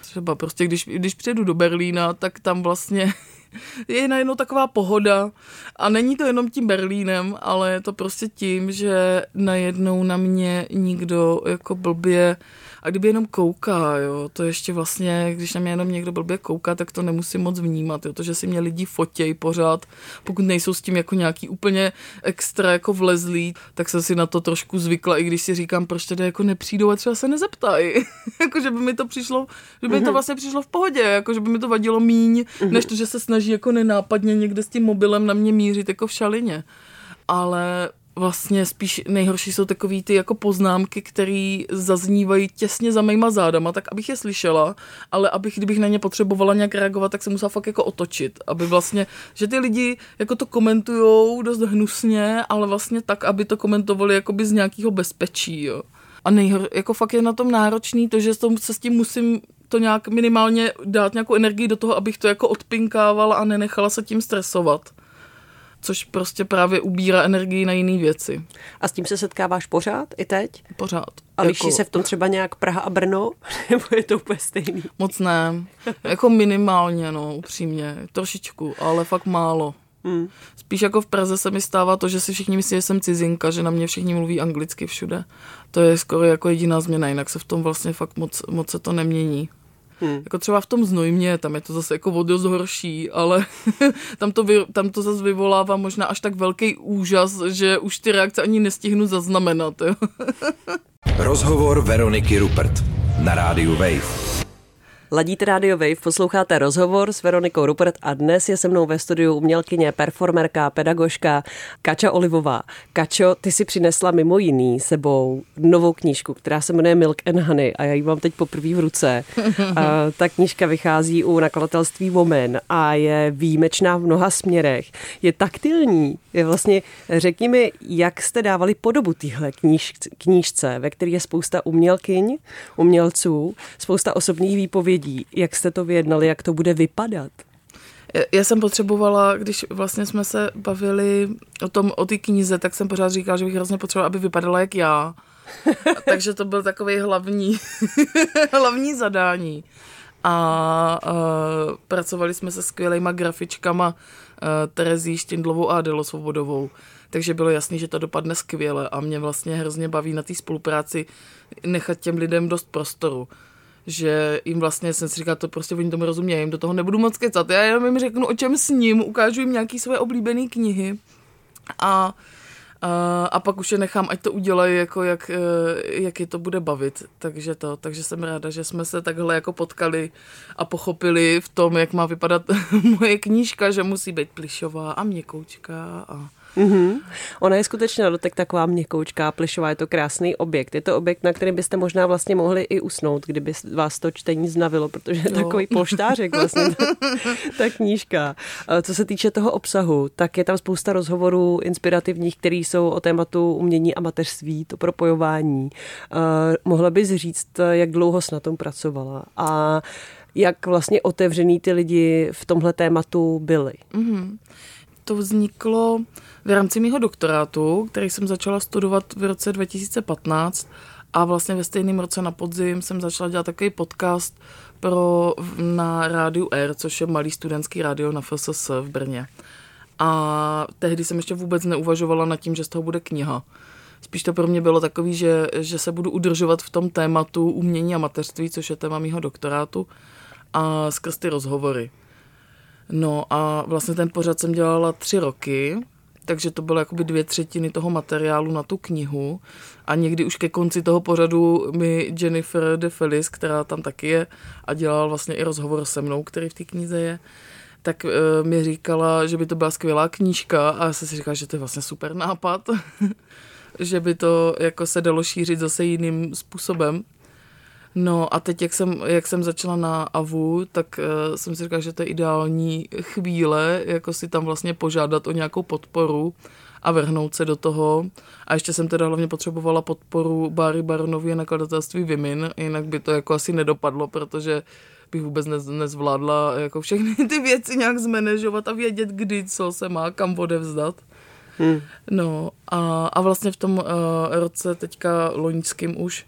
třeba prostě, když, když přijedu do Berlína, tak tam vlastně [laughs] je najednou taková pohoda a není to jenom tím Berlínem, ale je to prostě tím, že najednou na mě nikdo jako blbě a kdyby jenom kouká, jo, to ještě vlastně, když na mě jenom někdo blbě kouká, tak to nemusím moc vnímat, jo, to, že si mě lidi fotějí pořád, pokud nejsou s tím jako nějaký úplně extra jako vlezlý, tak jsem si na to trošku zvykla, i když si říkám, proč tedy jako nepřijdou a třeba se nezeptají. [laughs] jako, že by mi to přišlo, že by mm-hmm. to mhm. vlastně přišlo v pohodě, jako, že by mi to vadilo míň, mm-hmm. než to, že se snaží jako nenápadně někde s tím mobilem na mě mířit jako v šalině. Ale vlastně spíš nejhorší jsou takový ty jako poznámky, které zaznívají těsně za mýma zádama, tak abych je slyšela, ale abych, kdybych na ně potřebovala nějak reagovat, tak se musela fakt jako otočit, aby vlastně, že ty lidi jako to komentujou dost hnusně, ale vlastně tak, aby to komentovali jakoby z nějakého bezpečí, jo. A nejhor, jako fakt je na tom náročný to, že se s tím musím to nějak minimálně dát nějakou energii do toho, abych to jako odpinkávala a nenechala se tím stresovat což prostě právě ubírá energii na jiné věci. A s tím se setkáváš pořád i teď? Pořád. A liší jako... se v tom třeba nějak Praha a Brno? [laughs] Nebo je to úplně stejný? Moc ne. jako minimálně, no, upřímně. Trošičku, ale fakt málo. Hmm. Spíš jako v Praze se mi stává to, že si všichni myslí, že jsem cizinka, že na mě všichni mluví anglicky všude. To je skoro jako jediná změna, jinak se v tom vlastně fakt moc, moc se to nemění. Hmm. Jako třeba v tom znojmě, tam je to zase jako o dost horší, ale [laughs] tam, to vy, tam to zase vyvolává možná až tak velký úžas, že už ty reakce ani nestihnu zaznamenat. Jo. [laughs] Rozhovor Veroniky Rupert na rádiu Wave. Ladíte Radio Wave, posloucháte rozhovor s Veronikou Rupert a dnes je se mnou ve studiu umělkyně, performerka, pedagožka Kača Olivová. Kačo, ty si přinesla mimo jiný sebou novou knížku, která se jmenuje Milk and Honey a já ji mám teď poprvé v ruce. [laughs] A ta knížka vychází u nakladatelství Woman a je výjimečná v mnoha směrech. Je taktilní, je vlastně, řekni mi, jak jste dávali podobu téhle kníž, knížce, ve které je spousta umělkyň, umělců, spousta osobních výpovědí lidí. Jak jste to vyjednali, jak to bude vypadat? Já jsem potřebovala, když vlastně jsme se bavili o tom, o té knize, tak jsem pořád říkala, že bych hrozně potřebovala, aby vypadala jak já. [laughs] Takže to byl takový hlavní, [laughs] hlavní zadání. A uh, pracovali jsme se skvělýma grafičkama uh, Terezí Štindlovou a Adelo Svobodovou. Takže bylo jasné, že to dopadne skvěle a mě vlastně hrozně baví na té spolupráci nechat těm lidem dost prostoru že jim vlastně jsem si říkal, to prostě oni tomu rozumějí, jim do toho nebudu moc kecat. Já jenom jim řeknu, o čem s ním, ukážu jim nějaký své oblíbené knihy a a, a pak už je nechám, ať to udělají, jako jak, eh, jak je to bude bavit. Takže to, takže jsem ráda, že jsme se takhle jako potkali a pochopili v tom, jak má vypadat [laughs] moje knížka, že musí být plišová a měkoučká a Mm-hmm. Ona je skutečně na dotek taková měkoučká, plišová, je to krásný objekt. Je to objekt, na kterém byste možná vlastně mohli i usnout, kdyby vás to čtení znavilo, protože je takový polštářek vlastně ta, [laughs] ta knížka. Co se týče toho obsahu, tak je tam spousta rozhovorů inspirativních, které jsou o tématu umění a mateřství, to propojování. Mohla bys říct, jak dlouho jsi na tom pracovala a jak vlastně otevřený ty lidi v tomhle tématu byli? Mm-hmm. To vzniklo v rámci mého doktorátu, který jsem začala studovat v roce 2015 a vlastně ve stejném roce na podzim jsem začala dělat takový podcast pro, na rádiu R, což je malý studentský rádio na FSS v Brně. A tehdy jsem ještě vůbec neuvažovala nad tím, že z toho bude kniha. Spíš to pro mě bylo takový, že, že se budu udržovat v tom tématu umění a mateřství, což je téma mého doktorátu, a skrz ty rozhovory. No a vlastně ten pořad jsem dělala tři roky takže to bylo jakoby dvě třetiny toho materiálu na tu knihu a někdy už ke konci toho pořadu mi Jennifer de Feliz, která tam taky je a dělala vlastně i rozhovor se mnou, který v té knize je, tak uh, mi říkala, že by to byla skvělá knížka a já jsem si říkala, že to je vlastně super nápad, [laughs] že by to jako se dalo šířit zase jiným způsobem. No a teď, jak jsem, jak jsem začala na AVU, tak uh, jsem si říkala, že to je ideální chvíle, jako si tam vlastně požádat o nějakou podporu a vrhnout se do toho. A ještě jsem teda hlavně potřebovala podporu Báry Baronově nakladatelství Vimin, jinak by to jako asi nedopadlo, protože bych vůbec nez, nezvládla jako všechny ty věci nějak zmanéžovat a vědět, kdy co se má kam odevzdat. Hmm. No a, a vlastně v tom uh, roce teďka loňským už,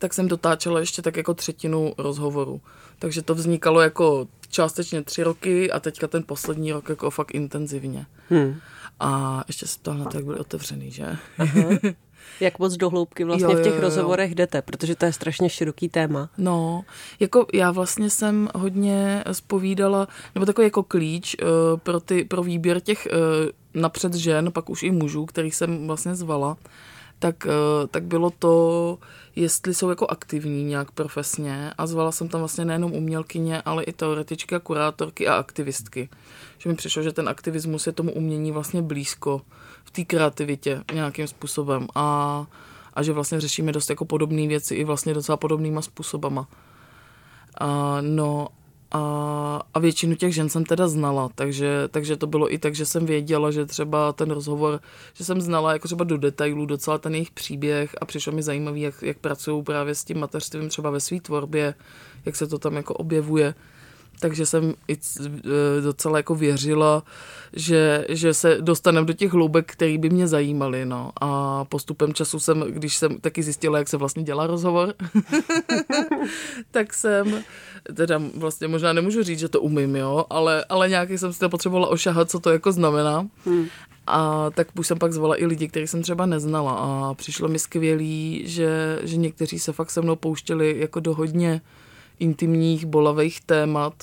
tak jsem dotáčela ještě tak jako třetinu rozhovoru. Takže to vznikalo jako částečně tři roky a teďka ten poslední rok jako fakt intenzivně. Hmm. A ještě se to na to, jak byly otevřený, že? Aha. [laughs] Jak moc do hloubky vlastně jo, jo, v těch jo, rozhovorech jdete, protože to je strašně široký téma. No, jako já vlastně jsem hodně spovídala, nebo takový jako klíč uh, pro, ty, pro výběr těch uh, napřed žen, pak už i mužů, kterých jsem vlastně zvala, uh, tak bylo to, jestli jsou jako aktivní nějak profesně a zvala jsem tam vlastně nejenom umělkyně, ale i teoretičky a kurátorky a aktivistky. Že mi přišlo, že ten aktivismus je tomu umění vlastně blízko v té kreativitě nějakým způsobem a, a že vlastně řešíme dost jako podobné věci i vlastně docela podobnýma způsobama. A, no a, a většinu těch žen jsem teda znala, takže, takže to bylo i tak, že jsem věděla, že třeba ten rozhovor, že jsem znala jako třeba do detailů docela ten jejich příběh a přišlo mi zajímavý, jak, jak pracují právě s tím mateřstvím třeba ve své tvorbě, jak se to tam jako objevuje takže jsem i e, docela jako věřila, že, že se dostaneme do těch hloubek, které by mě zajímaly. No. A postupem času jsem, když jsem taky zjistila, jak se vlastně dělá rozhovor, [laughs] tak jsem, teda vlastně možná nemůžu říct, že to umím, jo, ale, ale nějaký jsem si to potřebovala ošahat, co to jako znamená. Hmm. A tak už jsem pak zvala i lidi, kteří jsem třeba neznala a přišlo mi skvělý, že, že někteří se fakt se mnou pouštěli jako do hodně intimních, bolavých témat.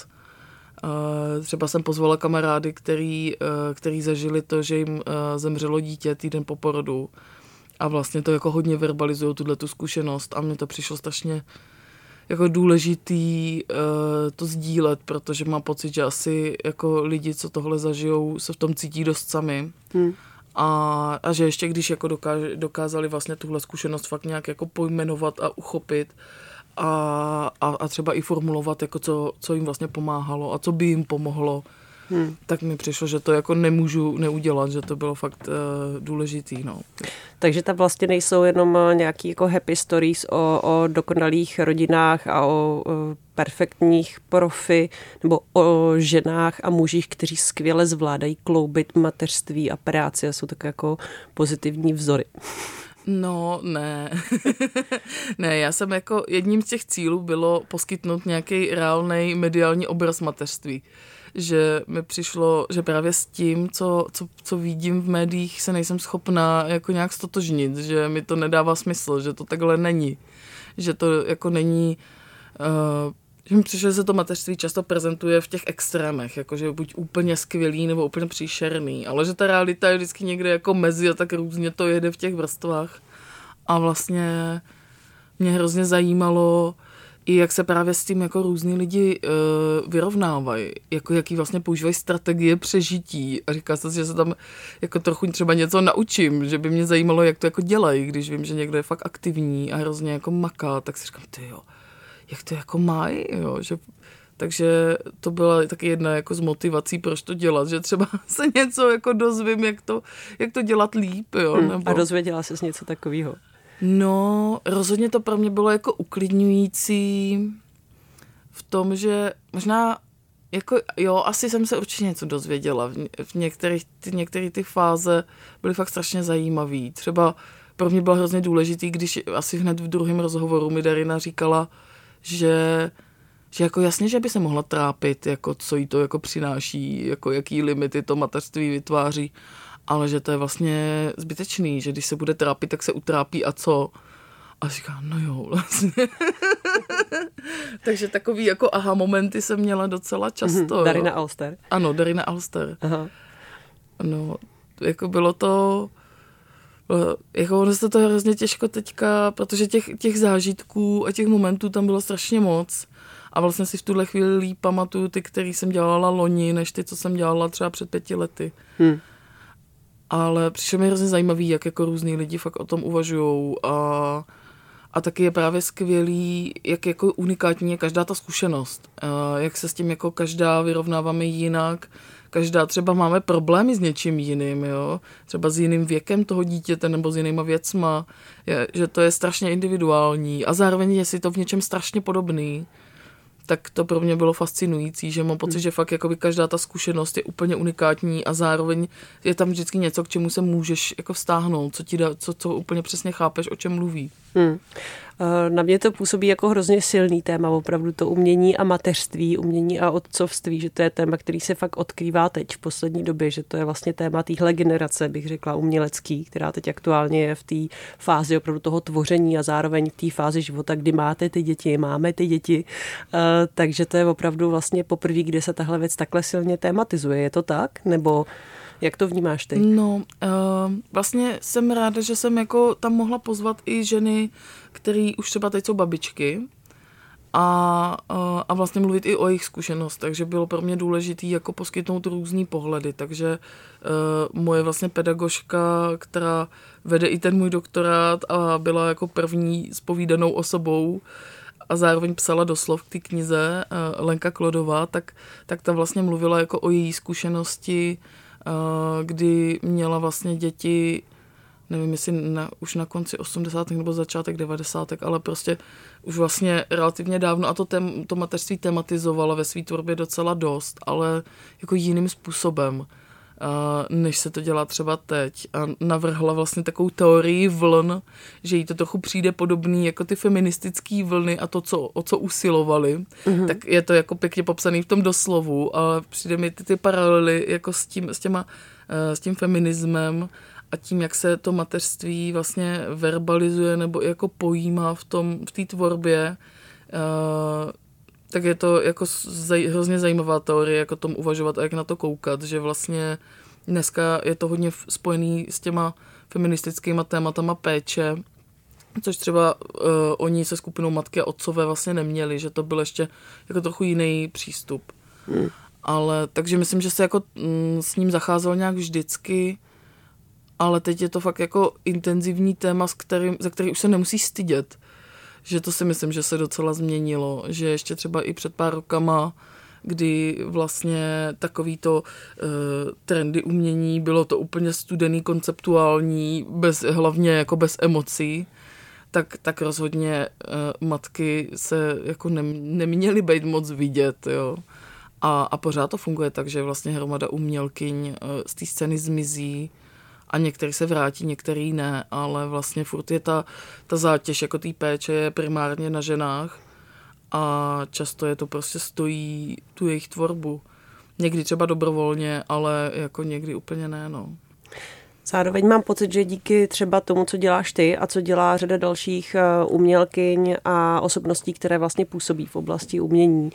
Třeba jsem pozvala kamarády, který, e, který zažili to, že jim e, zemřelo dítě týden po porodu a vlastně to jako hodně verbalizují, tuhle tu zkušenost a mně to přišlo strašně jako důležitý uh, to sdílet, protože mám pocit, že asi jako lidi, co tohle zažijou, se v tom cítí dost sami. Hmm. A, a že ještě když jako dokáž, dokázali vlastně tuhle zkušenost fakt nějak jako pojmenovat a uchopit, a, a, a třeba i formulovat, jako co, co jim vlastně pomáhalo a co by jim pomohlo, hmm. tak mi přišlo, že to jako nemůžu neudělat, že to bylo fakt uh, důležitý. No. Takže tam vlastně nejsou jenom eh, nějaký jako happy stories o, o dokonalých rodinách a o, o perfektních profi nebo o ženách a mužích, kteří skvěle zvládají kloubit mateřství a práci a jsou tak jako pozitivní vzory. No, ne. [laughs] ne, já jsem jako, jedním z těch cílů bylo poskytnout nějaký reálný mediální obraz mateřství. Že mi přišlo, že právě s tím, co, co, co vidím v médiích, se nejsem schopná jako nějak stotožnit, že mi to nedává smysl, že to takhle není. Že to jako není... Uh, že mi přišlo, že se to mateřství často prezentuje v těch extrémech, jakože buď úplně skvělý nebo úplně příšerný, ale že ta realita je vždycky někde jako mezi a tak různě to jede v těch vrstvách. A vlastně mě hrozně zajímalo, i jak se právě s tím jako různí lidi uh, vyrovnávají, jako jaký vlastně používají strategie přežití a říká se, že se tam jako trochu třeba něco naučím, že by mě zajímalo, jak to jako dělají, když vím, že někdo je fakt aktivní a hrozně jako maká, tak si říkám, ty jo, jak to jako mají, jo, že takže to byla taky jedna jako z motivací, proč to dělat, že třeba [laughs] se něco jako dozvím, jak to, jak to dělat líp, jo. Hmm, nebo... A dozvěděla jsi něco takového? No, rozhodně to pro mě bylo jako uklidňující v tom, že možná jako jo, asi jsem se určitě něco dozvěděla. V, v některých, ty, některé ty fáze byly fakt strašně zajímavé. Třeba pro mě bylo hrozně důležitý, když asi hned v druhém rozhovoru mi Darina říkala, že že jako jasně, že by se mohla trápit, jako co jí to jako přináší, jako jaký limity to mateřství vytváří, ale že to je vlastně zbytečný, že když se bude trápit, tak se utrápí a co? A říká, no jo, [laughs] vlastně. Takže takový jako aha momenty jsem měla docela často. Mm-hmm. Darina Alster. Ano, Darina Alster. Aha. No, jako bylo to, jako ono se to hrozně těžko teďka, protože těch, těch zážitků a těch momentů tam bylo strašně moc. A vlastně si v tuhle chvíli líp pamatuju ty, který jsem dělala loni, než ty, co jsem dělala třeba před pěti lety. Hmm. Ale přišlo mi hrozně zajímavý, jak jako různý lidi fakt o tom uvažují a, a taky je právě skvělý, jak jako unikátní je každá ta zkušenost. A jak se s tím jako každá vyrovnáváme jinak, každá třeba máme problémy s něčím jiným, jo? třeba s jiným věkem toho dítěte nebo s jinýma věcma, je, že to je strašně individuální a zároveň je si to v něčem strašně podobný tak to pro mě bylo fascinující, že mám pocit, hmm. že fakt jakoby každá ta zkušenost je úplně unikátní a zároveň je tam vždycky něco, k čemu se můžeš jako vztáhnout, co ti dá, co, co úplně přesně chápeš, o čem mluví. Hmm. Eh, na mě to působí jako hrozně silný téma, opravdu to umění a mateřství, umění a otcovství, že to je téma, který se fakt odkrývá teď v poslední době, že to je vlastně téma téhle generace, bych řekla, umělecký, která teď aktuálně je v té fázi opravdu toho tvoření a zároveň v té fázi života, kdy máte ty děti, máme ty děti, eh, takže to je opravdu vlastně poprvé, kde se tahle věc takhle silně tematizuje. Je to tak? Nebo jak to vnímáš ty? No, uh, vlastně jsem ráda, že jsem jako tam mohla pozvat i ženy, které už třeba teď jsou babičky a, uh, a vlastně mluvit i o jejich zkušenost, takže bylo pro mě důležité jako poskytnout různý pohledy, takže uh, moje vlastně pedagožka, která vede i ten můj doktorát a byla jako první spovídanou osobou, a zároveň psala doslov k té knize Lenka Klodová, tak, tak ta vlastně mluvila jako o její zkušenosti kdy měla vlastně děti, nevím jestli na, už na konci 80. nebo začátek 90. ale prostě už vlastně relativně dávno a to, tém, to mateřství tematizovala ve své tvorbě docela dost, ale jako jiným způsobem než se to dělá třeba teď. A navrhla vlastně takovou teorii vln, že jí to trochu přijde podobný jako ty feministické vlny a to, co, o co usilovali. Mm-hmm. Tak je to jako pěkně popsaný v tom doslovu, ale přijde mi ty, ty paralely jako s tím, s, těma, eh, s tím feminismem a tím, jak se to mateřství vlastně verbalizuje nebo jako pojímá v tom v té tvorbě, uh, tak je to jako zaj, hrozně zajímavá teorie, jako tom uvažovat a jak na to koukat, že vlastně dneska je to hodně spojený s těma feministickýma tématama péče, což třeba uh, oni se skupinou matky a otcové vlastně neměli, že to byl ještě jako trochu jiný přístup. Hmm. Ale takže myslím, že se jako mm, s ním zacházel nějak vždycky, ale teď je to fakt jako intenzivní téma, s kterým, za který už se nemusí stydět že to si myslím, že se docela změnilo, že ještě třeba i před pár rokama kdy vlastně takovýto uh, trendy umění, bylo to úplně studený, konceptuální, bez, hlavně jako bez emocí, tak, tak rozhodně uh, matky se jako nem, neměly být moc vidět, jo. A, a pořád to funguje tak, že vlastně hromada umělkyň uh, z té scény zmizí, a některý se vrátí, některý ne, ale vlastně furt je ta, ta zátěž jako té péče je primárně na ženách a často je to prostě stojí tu jejich tvorbu. Někdy třeba dobrovolně, ale jako někdy úplně ne, no. Zároveň mám pocit, že díky třeba tomu, co děláš ty a co dělá řada dalších eh, umělkyň a osobností, které vlastně působí v oblasti umění,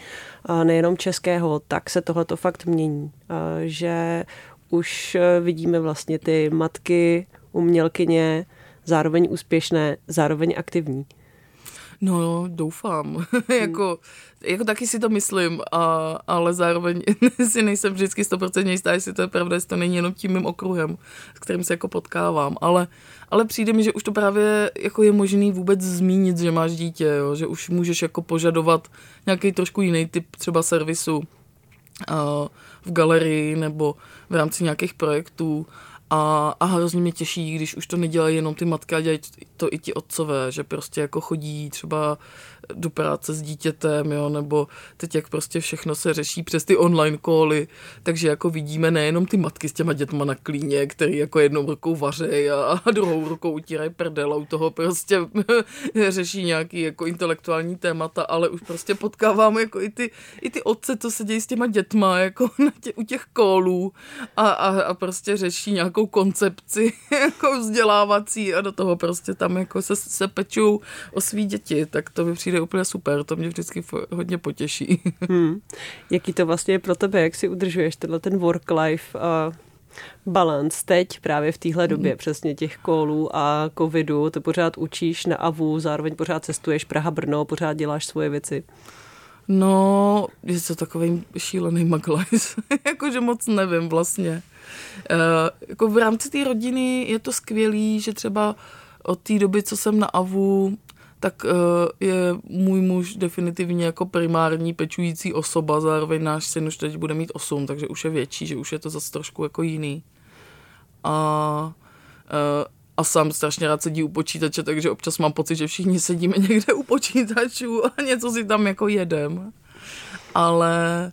nejenom českého, tak se tohleto fakt mění. Že už eh, vidíme vlastně ty matky, umělkyně, zároveň úspěšné, zároveň aktivní. No, doufám. [laughs] jako, jako taky si to myslím, a, ale zároveň [laughs] si nejsem vždycky 100% jistá, jestli to je pravda, jestli to není jenom tím mým okruhem, s kterým se jako potkávám. Ale, ale přijde mi, že už to právě jako je možný vůbec zmínit, že máš dítě, jo? že už můžeš jako požadovat nějaký trošku jiný typ třeba servisu v galerii nebo v rámci nějakých projektů. A, a hrozně mě těší, když už to nedělají jenom ty matky, a dělají to i ti otcové, že prostě jako chodí třeba do práce s dítětem, jo, nebo teď jak prostě všechno se řeší přes ty online koly, takže jako vidíme nejenom ty matky s těma dětma na klíně, který jako jednou rukou vařejí a, a druhou rukou utírají prdel a u toho prostě [laughs] řeší nějaký jako intelektuální témata, ale už prostě potkáváme jako i ty, i ty otce, co se dějí s těma dětma, jako [laughs] na tě, u těch kólů a, a, a prostě řeší nějakou koncepci [laughs] jako vzdělávací a do toho prostě tam jako se, se pečou o svý děti, tak to mi přijde přijde úplně super, to mě vždycky hodně potěší. [laughs] Hmm. Jaký to vlastně je pro tebe, jak si udržuješ tenhle ten work-life uh, balance teď právě v téhle době, hmm. přesně těch kolů a covidu, to pořád učíš na AVU, zároveň pořád cestuješ Praha, Brno, pořád děláš svoje věci. No, je to takový šílený maglajs, [laughs] jakože moc nevím vlastně. Uh, jako v rámci té rodiny je to skvělý, že třeba od té doby, co jsem na AVU, tak uh, je můj muž definitivně jako primární pečující osoba, zároveň náš syn už teď bude mít 8, takže už je větší, že už je to zase trošku jako jiný. A, uh, a sám strašně rád sedí u počítače, takže občas mám pocit, že všichni sedíme [laughs] někde u počítačů a něco si tam jako jedem. Ale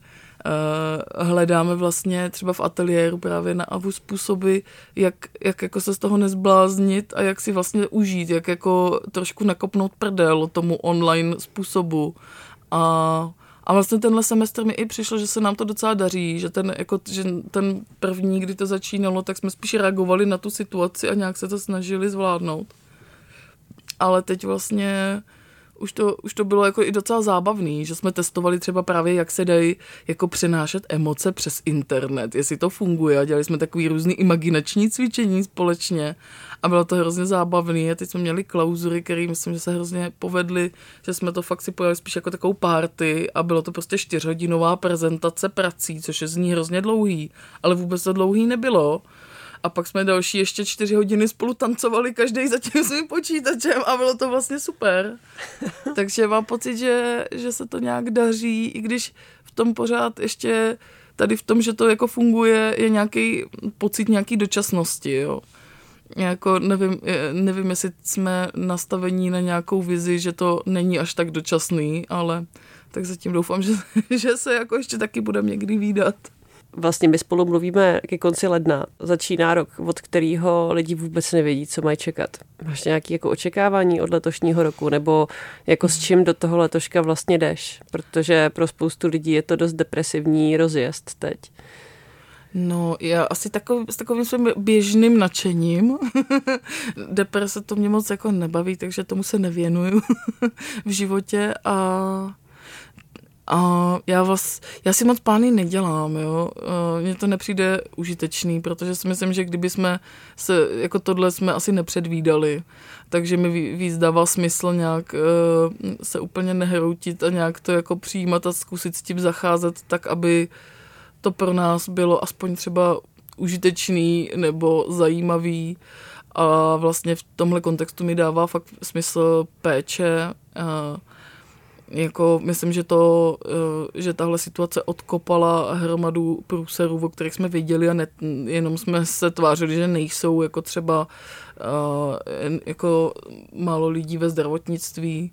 hledáme vlastně třeba v ateliéru právě na AVU způsoby, jak, jak jako se z toho nezbláznit a jak si vlastně užít, jak jako trošku nakopnout prdel tomu online způsobu. A a vlastně tenhle semestr mi i přišlo, že se nám to docela daří, že ten, jako, že ten první, kdy to začínalo, tak jsme spíš reagovali na tu situaci a nějak se to snažili zvládnout. Ale teď vlastně už to, už to bylo jako i docela zábavný, že jsme testovali třeba právě, jak se dají jako přenášet emoce přes internet, jestli to funguje a dělali jsme takový různý imaginační cvičení společně a bylo to hrozně zábavný a teď jsme měli klauzury, které myslím, že se hrozně povedly, že jsme to fakt si pojeli spíš jako takovou party a bylo to prostě čtyřhodinová prezentace prací, což je z ní hrozně dlouhý, ale vůbec to dlouhý nebylo a pak jsme další ještě čtyři hodiny spolu tancovali, každý za tím svým počítačem a bylo to vlastně super. [laughs] Takže mám pocit, že, že se to nějak daří, i když v tom pořád ještě tady v tom, že to jako funguje, je nějaký pocit nějaký dočasnosti, jo. Jako nevím, nevím, jestli jsme nastavení na nějakou vizi, že to není až tak dočasný, ale tak zatím doufám, že, [laughs] že se jako ještě taky budeme někdy výdat. Vlastně my spolu mluvíme ke konci ledna. Začíná rok, od kterého lidi vůbec nevědí, co mají čekat. Máš nějaké jako očekávání od letošního roku, nebo jako s čím do toho letoška vlastně jdeš? Protože pro spoustu lidí je to dost depresivní rozjezd teď. No, já asi takový, s takovým svým běžným nadšením. [laughs] Deprese to mě moc jako nebaví, takže tomu se nevěnuju [laughs] v životě a a já, vás, já si moc plány nedělám, jo. Mně to nepřijde užitečný, protože si myslím, že kdyby jsme se, jako tohle jsme asi nepředvídali, takže mi víc dává smysl nějak uh, se úplně nehroutit a nějak to jako přijímat a zkusit s tím zacházet tak, aby to pro nás bylo aspoň třeba užitečný nebo zajímavý a vlastně v tomhle kontextu mi dává fakt smysl péče, uh, jako myslím, že to, eh, že tahle situace odkopala hromadu průserů, o kterých jsme viděli a ne, jenom jsme se tvářili, že nejsou, jako třeba uh, jako málo lidí ve zdravotnictví,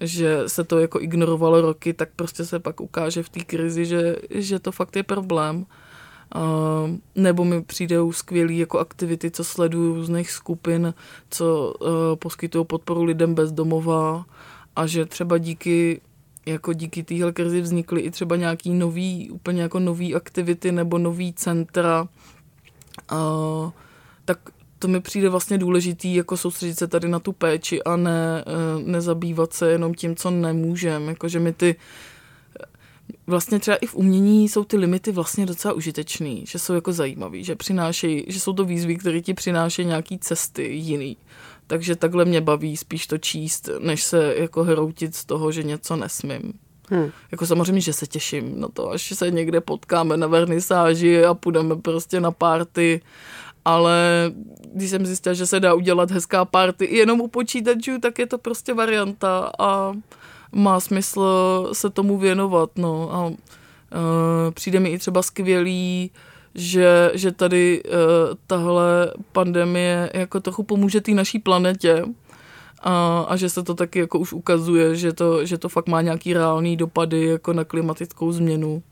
že se to jako ignorovalo roky, tak prostě se pak ukáže v té krizi, že, že to fakt je problém. Uh, nebo mi přijdou skvělé jako aktivity, co sledují různých skupin, co uh, poskytují podporu lidem bez domova, a že třeba díky jako díky téhle krizi vznikly i třeba nějaký nový, úplně jako nový aktivity nebo nový centra, uh, tak to mi přijde vlastně důležitý, jako soustředit se tady na tu péči a ne, uh, nezabývat se jenom tím, co nemůžeme, jakože mi ty vlastně třeba i v umění jsou ty limity vlastně docela užitečný, že jsou jako zajímavý, že přinášejí, že jsou to výzvy, které ti přinášejí nějaký cesty jiný. Takže takhle mě baví spíš to číst, než se jako hroutit z toho, že něco nesmím. Hmm. Jako samozřejmě, že se těším na to, až se někde potkáme na vernisáži a půjdeme prostě na párty, ale když jsem zjistila, že se dá udělat hezká party i jenom u počítačů, tak je to prostě varianta a má smysl se tomu věnovat, no a uh, přijde mi i třeba skvělý že, že tady uh, tahle pandemie jako trochu pomůže té naší planetě a, a že se to taky jako už ukazuje, že to, že to fakt má nějaký reálný dopady jako na klimatickou změnu.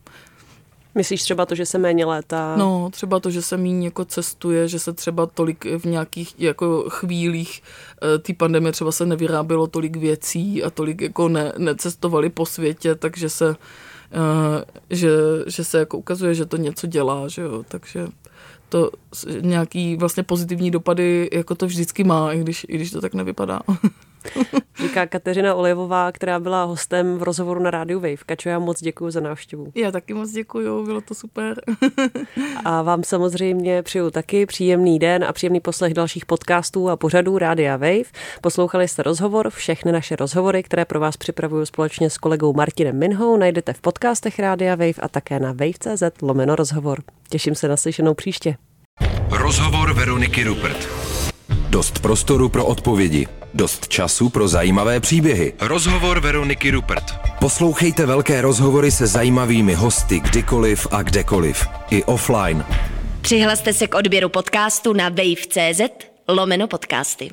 Myslíš třeba to, že se méně létá? No, třeba to, že se méně jako cestuje, že se třeba tolik v nějakých jako chvílích uh, té pandemie třeba se nevyrábělo tolik věcí a tolik jako ne, necestovali po světě, takže se že, že se jako ukazuje, že to něco dělá, že jo, takže to nějaký vlastně pozitivní dopady jako to vždycky má, i když, i když to tak nevypadá. [laughs] [laughs] Říká Kateřina Olejová, která byla hostem v rozhovoru na rádiu Wave. Kačo, já moc děkuji za návštěvu. Já taky moc děkuji, bylo to super. [laughs] a vám samozřejmě přeju taky příjemný den a příjemný poslech dalších podcastů a pořadů Rádia Wave. Poslouchali jste rozhovor, všechny naše rozhovory, které pro vás připravuju společně s kolegou Martinem Minhou, najdete v podcastech Rádia Wave a také na wave.cz lomeno rozhovor. Těším se na slyšenou příště. Rozhovor Veroniky Rupert. Dost prostoru pro odpovědi Dost času pro zajímavé příběhy. Rozhovor Veroniky Rupert. Poslouchejte velké rozhovory se zajímavými hosty kdykoliv a kdekoliv. I offline. Přihlaste se k odběru podcastu na wave.cz lomeno podcasty.